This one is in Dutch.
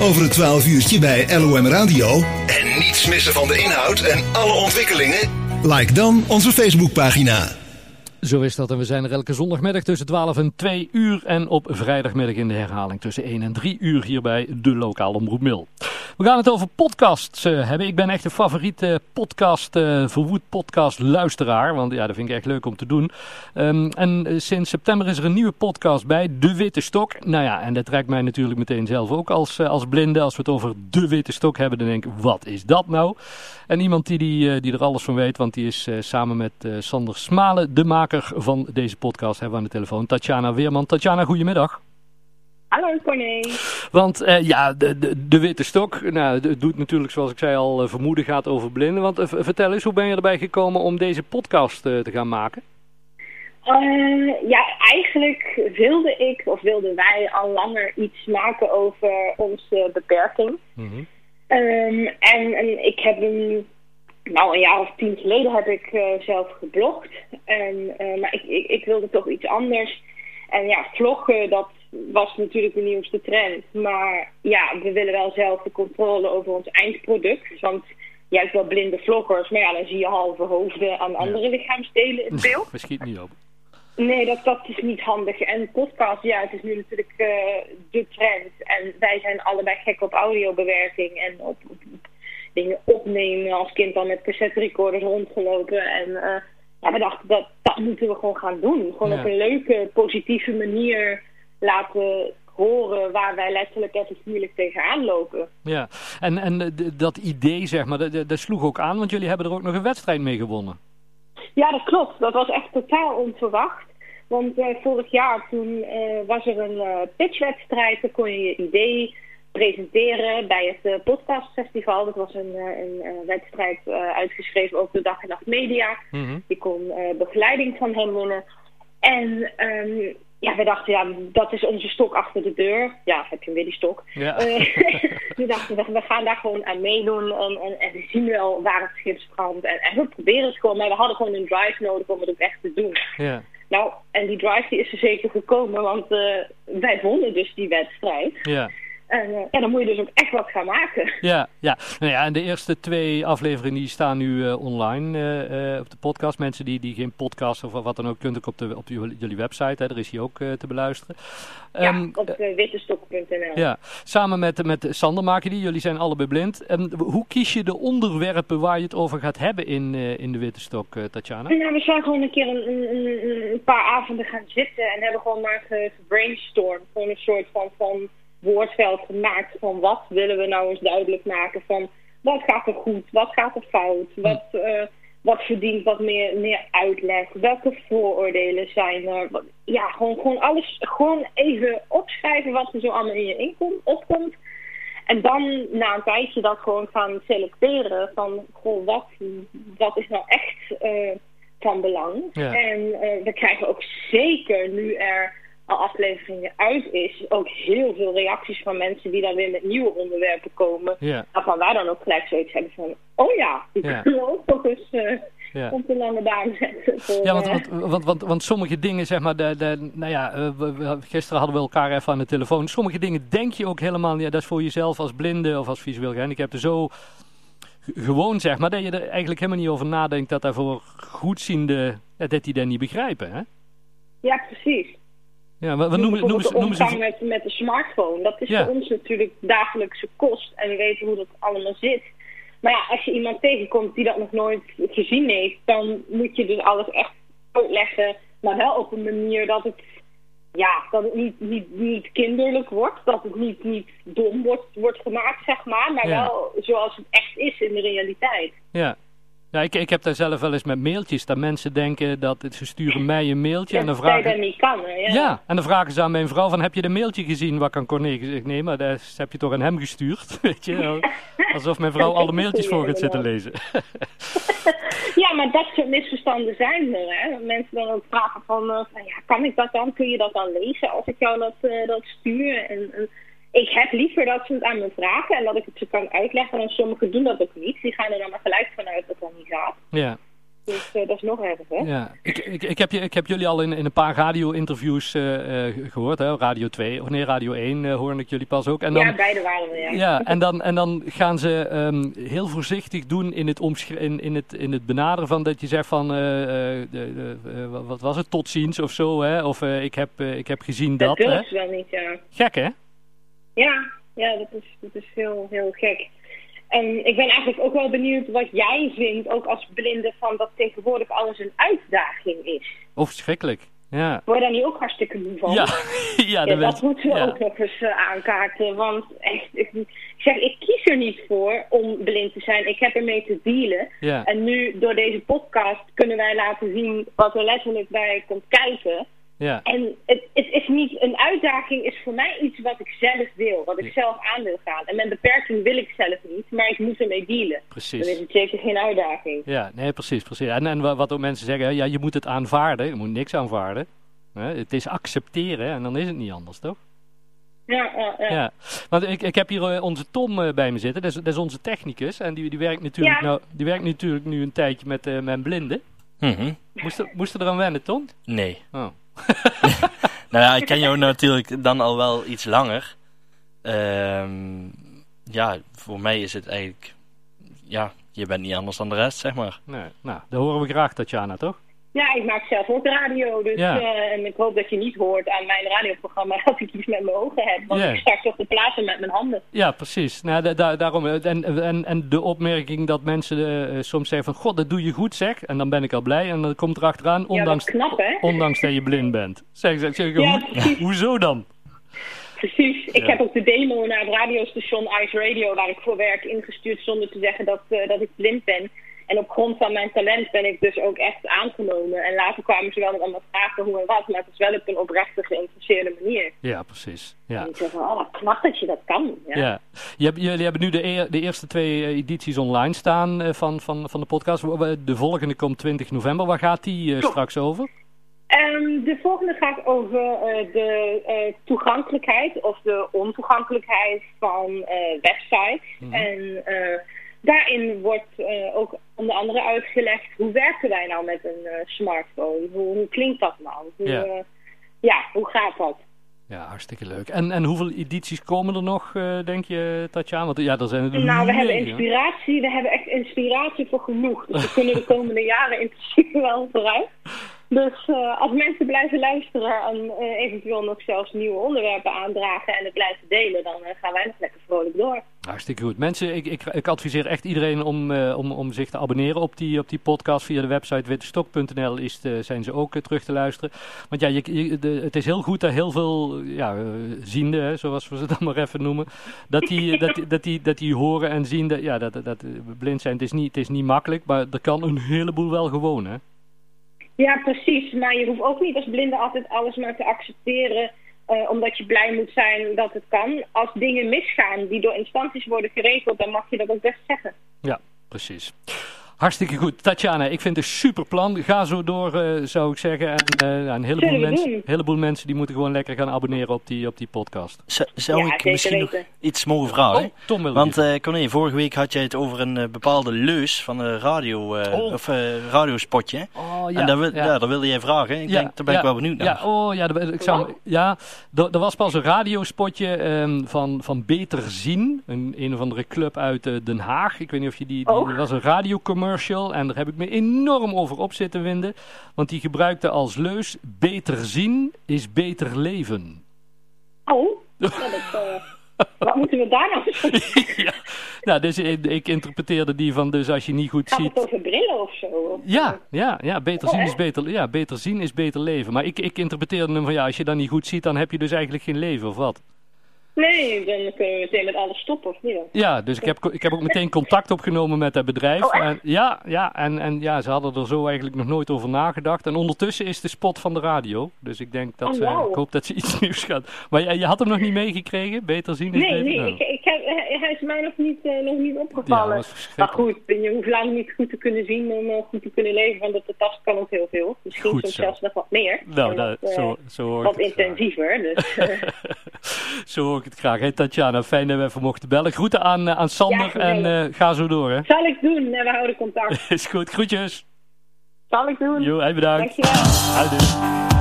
over het 12 uurtje bij LOM Radio. En niets missen van de inhoud en alle ontwikkelingen? Like dan onze Facebookpagina. Zo is dat en we zijn er elke zondagmiddag tussen 12 en 2 uur en op vrijdagmiddag in de herhaling tussen 1 en 3 uur hier bij de lokale omroep Mil. We gaan het over podcasts uh, hebben. Ik ben echt een favoriete podcast, uh, verwoed podcast luisteraar, want ja, dat vind ik echt leuk om te doen. Um, en uh, sinds september is er een nieuwe podcast bij, De Witte Stok. Nou ja, en dat trekt mij natuurlijk meteen zelf ook als, als blinde. Als we het over De Witte Stok hebben, dan denk ik, wat is dat nou? En iemand die, die, die er alles van weet, want die is samen met Sander Smalen de maker van deze podcast, hebben we aan de telefoon. Tatjana Weerman. Tatjana, goedemiddag. Hallo Corné. Want uh, ja, de, de, de, witte stok, nou, het doet natuurlijk zoals ik zei al vermoeden gaat over blinden. Want uh, vertel eens, hoe ben je erbij gekomen om deze podcast uh, te gaan maken? ja, eigenlijk wilde ik, of wilden wij al langer iets maken over onze beperking. Mm -hmm. um, en, en, ik heb een, nou een jaar of tien geleden heb ik zelf geblogd. En, maar ik, ik, ik wilde toch iets anders. En ja, vloggen, dat was natuurlijk de nieuwste trend. Maar ja, we willen wel zelf de controle over ons eindproduct. Want je hebt wel blinde vloggers, maar ja, dan zie je halve hoofden aan andere ja. lichaamsdelen in beeld. Dat schiet niet op. Nee, dat, dat is niet handig. En podcast, ja, het is nu natuurlijk uh, de trend. En wij zijn allebei gek op audiobewerking en op, op, dingen opnemen. Als kind dan met cassette recorders rondgelopen. En uh, ja, we dachten, dat, dat moeten we gewoon gaan doen. Gewoon ja. op een leuke, positieve manier laten horen waar wij letterlijk even moeilijk tegenaan lopen. Ja, en, en dat idee, zeg maar, dat, dat sloeg ook aan, want jullie hebben er ook nog een wedstrijd mee gewonnen. Ja, dat klopt. Dat was echt totaal onverwacht. Want uh, vorig jaar toen uh, was er een uh, pitchwedstrijd. Dan kon je je idee presenteren bij het podcastfestival. Dat was een, een wedstrijd uitgeschreven ook door Dag en Nacht Media. Mm -hmm. Je kon begeleiding van hem winnen. En um, ja, we dachten, ja, dat is onze stok achter de deur. Ja, heb je weer die stok. Ja. We dachten, we gaan daar gewoon aan meedoen en, en, en we zien wel waar het schip strandt. En, en we proberen het gewoon, maar we hadden gewoon een drive nodig om het ook echt te doen. Ja. Nou, en die drive die is er zeker gekomen, want uh, wij vonden dus die wedstrijd. Ja. En uh, ja, dan moet je dus ook echt wat gaan maken. Ja, ja. Nou ja en de eerste twee afleveringen die staan nu uh, online uh, op de podcast. Mensen die, die geen podcast of wat dan ook, kunt ook op, de, op jullie website. Hè, daar is hij ook te beluisteren. Ja, um, op wittestok.nl. Ja, samen met, met Sander maken die. Jullie zijn allebei blind. Um, hoe kies je de onderwerpen waar je het over gaat hebben in, in de Witte Stok, Tatjana? Nou, we zijn gewoon een keer een, een, een, paar avonden gaan zitten en hebben gewoon maar gebrainstormd. Gewoon een soort van... van woordveld gemaakt van wat willen we nou eens duidelijk maken van wat gaat er goed, wat gaat er fout, wat, uh, wat verdient wat meer, meer uitleg, welke vooroordelen zijn er. Wat, ja, gewoon, gewoon alles, gewoon even opschrijven wat er zo allemaal in je inkomt, opkomt. En dan na een tijdje dat gewoon gaan selecteren van goh, wat, wat is nou echt uh, van belang. Ja. En uh, we krijgen ook zeker nu er afleveringen uit is, ook heel veel reacties van mensen die dan weer met nieuwe onderwerpen komen. Ja. Waarvan wij dan ook gelijk zoiets hebben van, oh ja, ik Ja. wil ook nog eens uh, Ja. op de lange baan zetten. Ja, want, eh, want, want, want, want sommige dingen, zeg maar, de, de, nou ja, eh, we- we- gisteren hadden we elkaar even aan de telefoon. Sommige dingen denk je ook helemaal, ja, dat is voor jezelf als blinde of als visueel gehandicapte zo gewoon, zeg maar, dat je er eigenlijk helemaal niet over nadenkt dat daarvoor goedziende, ja, dat die dat niet begrijpen, hè? ja, precies. Ja, wat, wat noemen, noemen, ze, noemen ze... omgang met, met de smartphone. Dat is Ja. voor ons natuurlijk dagelijkse kost. En we weten hoe dat allemaal zit. Maar ja, als je iemand tegenkomt die dat nog nooit gezien heeft... dan moet je dus alles echt uitleggen. Maar wel op een manier dat het, ja, dat het niet, niet, niet kinderlijk wordt. Dat het niet, niet dom wordt, wordt gemaakt, zeg maar. Maar Ja. wel zoals het echt is in de realiteit. Ja. Ja, ik, ik heb daar zelf wel eens met mailtjes, dat mensen denken dat ze sturen mij een mailtje en dan dat je dat vragen... niet kan, hè, ja. Ja, en dan vragen ze aan mijn vrouw van, heb je de mailtje gezien? Wat kan Corné gezegd? Nee, maar dat heb je toch aan hem gestuurd, weet je? Alsof mijn vrouw alle mailtjes voor gaat zitten lezen. Ja, maar dat soort misverstanden zijn er. Hè? Mensen dan ook vragen van, eh, van, ja, kan ik dat dan? Kun je dat dan lezen als ik jou dat, eh, dat stuur? En, en ik heb liever dat ze het aan me vragen en dat ik het ze kan uitleggen. En sommigen doen dat ook niet. Die gaan er dan maar gelijk vanuit dat dat niet gaat. Ja. Dus dat is nog erger. Ja, ik, ik, ik, heb ik heb jullie al in, in een paar radio-interviews gehoord. Hè? Radio 2, of nee, Radio 1 hoorde ik jullie pas ook. En dan, ja, beide waren we, ja. Ja, en dan, en dan gaan ze ehm, heel voorzichtig doen in het, in, in, het, in het benaderen van dat je zegt van, de, wat was het, tot ziens of zo, hè? Of ik, heb, ik heb gezien dat. Dat durft wel niet, ja. Gek, hè? Ja, ja dat, is, dat is heel, heel gek. En ik ben eigenlijk ook wel benieuwd wat jij vindt, ook als blinde, van dat tegenwoordig alles een uitdaging is. Of schrikkelijk. Ja. Word je daar niet ook hartstikke moe van? Ja, ja, ja dat moeten we ook nog eens uh, aankaarten. Want echt, ik, ik, zeg, ik kies er niet voor om blind te zijn. Ik heb ermee te dealen. Ja. En nu, door deze podcast, kunnen wij laten zien wat er letterlijk bij komt kijken. Ja. En het, het, is niet, een uitdaging is voor mij iets wat ik zelf wil, wat ik zelf aan wil gaan. En mijn beperking wil ik zelf niet, maar ik moet ermee dealen. Precies. Dan is het zeker geen uitdaging. Ja, nee, precies. precies. En, en wat ook mensen zeggen, ja, je moet het aanvaarden, je moet niks aanvaarden. Het is accepteren en dan is het niet anders, toch? Ja, ja, ja. ja. Want ik, ik heb hier onze Tom bij me zitten, dat is, dat is onze technicus. En die, die, werkt natuurlijk nou, die werkt natuurlijk nu een tijdje met uh, mijn blinden. Mm moest, er, moest er dan wennen, Tom? Nee. Oh. nou ja, ik ken jou natuurlijk dan al wel iets langer. Um, ja, voor mij is het eigenlijk... Ja, je bent niet anders dan de rest, zeg maar. Nee, nou, dat horen we graag, Tatjana, toch? Ja, ik maak zelf ook radio. Dus, ja. uh, en ik hoop dat je niet hoort aan mijn radioprogramma dat ik iets met mijn ogen heb. Want ik sta toch te plaatsen met mijn handen. Ja, precies. Nou, da- da- daarom, eh, en, en, en de opmerking dat mensen eh, soms zeggen van... God, dat doe je goed, zeg. En dan ben ik al blij. En dan komt er achteraan, ondanks, ja, dat is knap, hè? ondanks dat je blind bent. Zeg, zeg, zeg Ja, hoe- precies. hoezo dan? Precies. Ik Ja. heb ook de demo naar het radiostation Ice Radio, waar ik voor werk, ingestuurd zonder te zeggen dat, eh, dat ik blind ben. En op grond van mijn talent ben ik dus ook echt aangenomen. En later kwamen ze wel met allemaal vragen hoe en wat, maar het is wel op een oprechte, geïnteresseerde manier. Ja, precies. Ja. En ik zeg van, oh, wat knap dat je dat kan. Ja. Ja. Je hebt, jullie hebben nu de, e- de eerste twee eh, edities online staan eh, van, van, van de podcast. De volgende komt 20 november. Waar gaat die eh, straks over? Ehm, de volgende gaat over de toegankelijkheid of de ontoegankelijkheid van websites. Mhm. En daarin wordt eh, ook onder andere uitgelegd hoe werken wij nou met een eh, smartphone? Hoe, hoe klinkt dat nou? Hoe, Ja. eh, ja, hoe gaat dat? Ja, hartstikke leuk. En, en hoeveel edities komen er nog, denk je, Tatjana? Want ja, er zijn er Nou, we hebben inspiratie. We hebben echt inspiratie voor genoeg. Dus we kunnen de komende jaren in principe wel vooruit. Dus eh, als mensen blijven luisteren en eh, eventueel nog zelfs nieuwe onderwerpen aandragen en het blijven delen, dan eh, gaan wij nog lekker vrolijk door. Hartstikke goed. Mensen, ik, ik, ik adviseer echt iedereen om, om, om zich te abonneren op die, op die podcast. Via de website wittestok.nl is de- zijn ze ook terug te luisteren. Want ja, je, je- de, het is heel goed dat heel veel ja, zienden, hè, zoals we ze dan maar even noemen, dat die, dat, dat, die, dat die horen en zien dat, ja, dat, dat, dat blind zijn. Het is, niet, het is niet makkelijk, maar er kan een heleboel wel gewoon. Hè? Ja, precies. Maar je hoeft ook niet als blinde altijd alles maar te accepteren. eh, omdat je blij moet zijn dat het kan. Als dingen misgaan die door instanties worden geregeld, dan mag je dat ook best zeggen. Ja, precies. Hartstikke goed. Tatjana, ik vind het een super plan. Ga zo door, eh, zou ik zeggen. En eh, ja, een heleboel mensen, heleboel mensen die moeten gewoon lekker gaan abonneren op die, op die podcast. Z- zou Ja, ik misschien nog iets mogen vragen? Oh, Tom wil Want eh Corné, vorige week had jij het over een bepaalde leus van een radio, eh, Oh. of, radiospotje. Oh, ja, en daar, wil, ja. ja. daar wilde jij vragen. Ik Ja, denk, daar ben ja, ik wel benieuwd naar. Ja, oh ja, ik zou, ja er, was pas een radiospotje ehm, van, van Beter Zien, een, een of andere club uit Den Haag. Ik weet niet of je die, die Oh. er was een radiocommercial en daar heb ik me enorm over op zitten winden. Want die gebruikte als leus, beter zien is beter leven. Oh, dat, eh, wat moeten we daar nou ja, nou, dus ik, ik interpreteerde die van, dus als je niet goed Gaat ziet... het over brillen of zo? Of- Ja, ja, ja, beter, Oh, zien is beter, ja, beter zien is beter leven. Maar ik, ik interpreteerde hem van ja, als je dat niet goed ziet, dan heb je dus eigenlijk geen leven of wat. Nee, dan kunnen we meteen met alles stoppen, of niet? Ja, dus ik heb, ik heb ook meteen contact opgenomen met dat bedrijf. Oh, en, ja, ja, en, en ja, ze hadden er zo eigenlijk nog nooit over nagedacht. En ondertussen is de spot van de radio. Dus ik denk dat Oh, ze, wauw. ik hoop dat ze iets nieuws gaat. Maar je, je had hem nog niet meegekregen? Beter zien is Nee, nee, Nou, ik, ik heb, hij is mij nog niet, eh, nog niet opgevallen. maar goed, je hoeft lang niet goed te kunnen zien om eh, goed te kunnen leven, want op de tast kan ook heel veel. Misschien Goed soms zo. zelfs nog wat meer. Nou, dat, wat, eh, zo, zo hoor wat intensiever. Dus, eh, Zo hoor ik het graag. Hey, Tatjana, fijn dat we even mochten bellen. Groeten aan, eh, aan Sander Ja, en eh, ga zo door. Hè. zal ik doen en we houden contact. Is goed, groetjes. Zal ik doen. Jo, hey, bedankt. Dankjewel.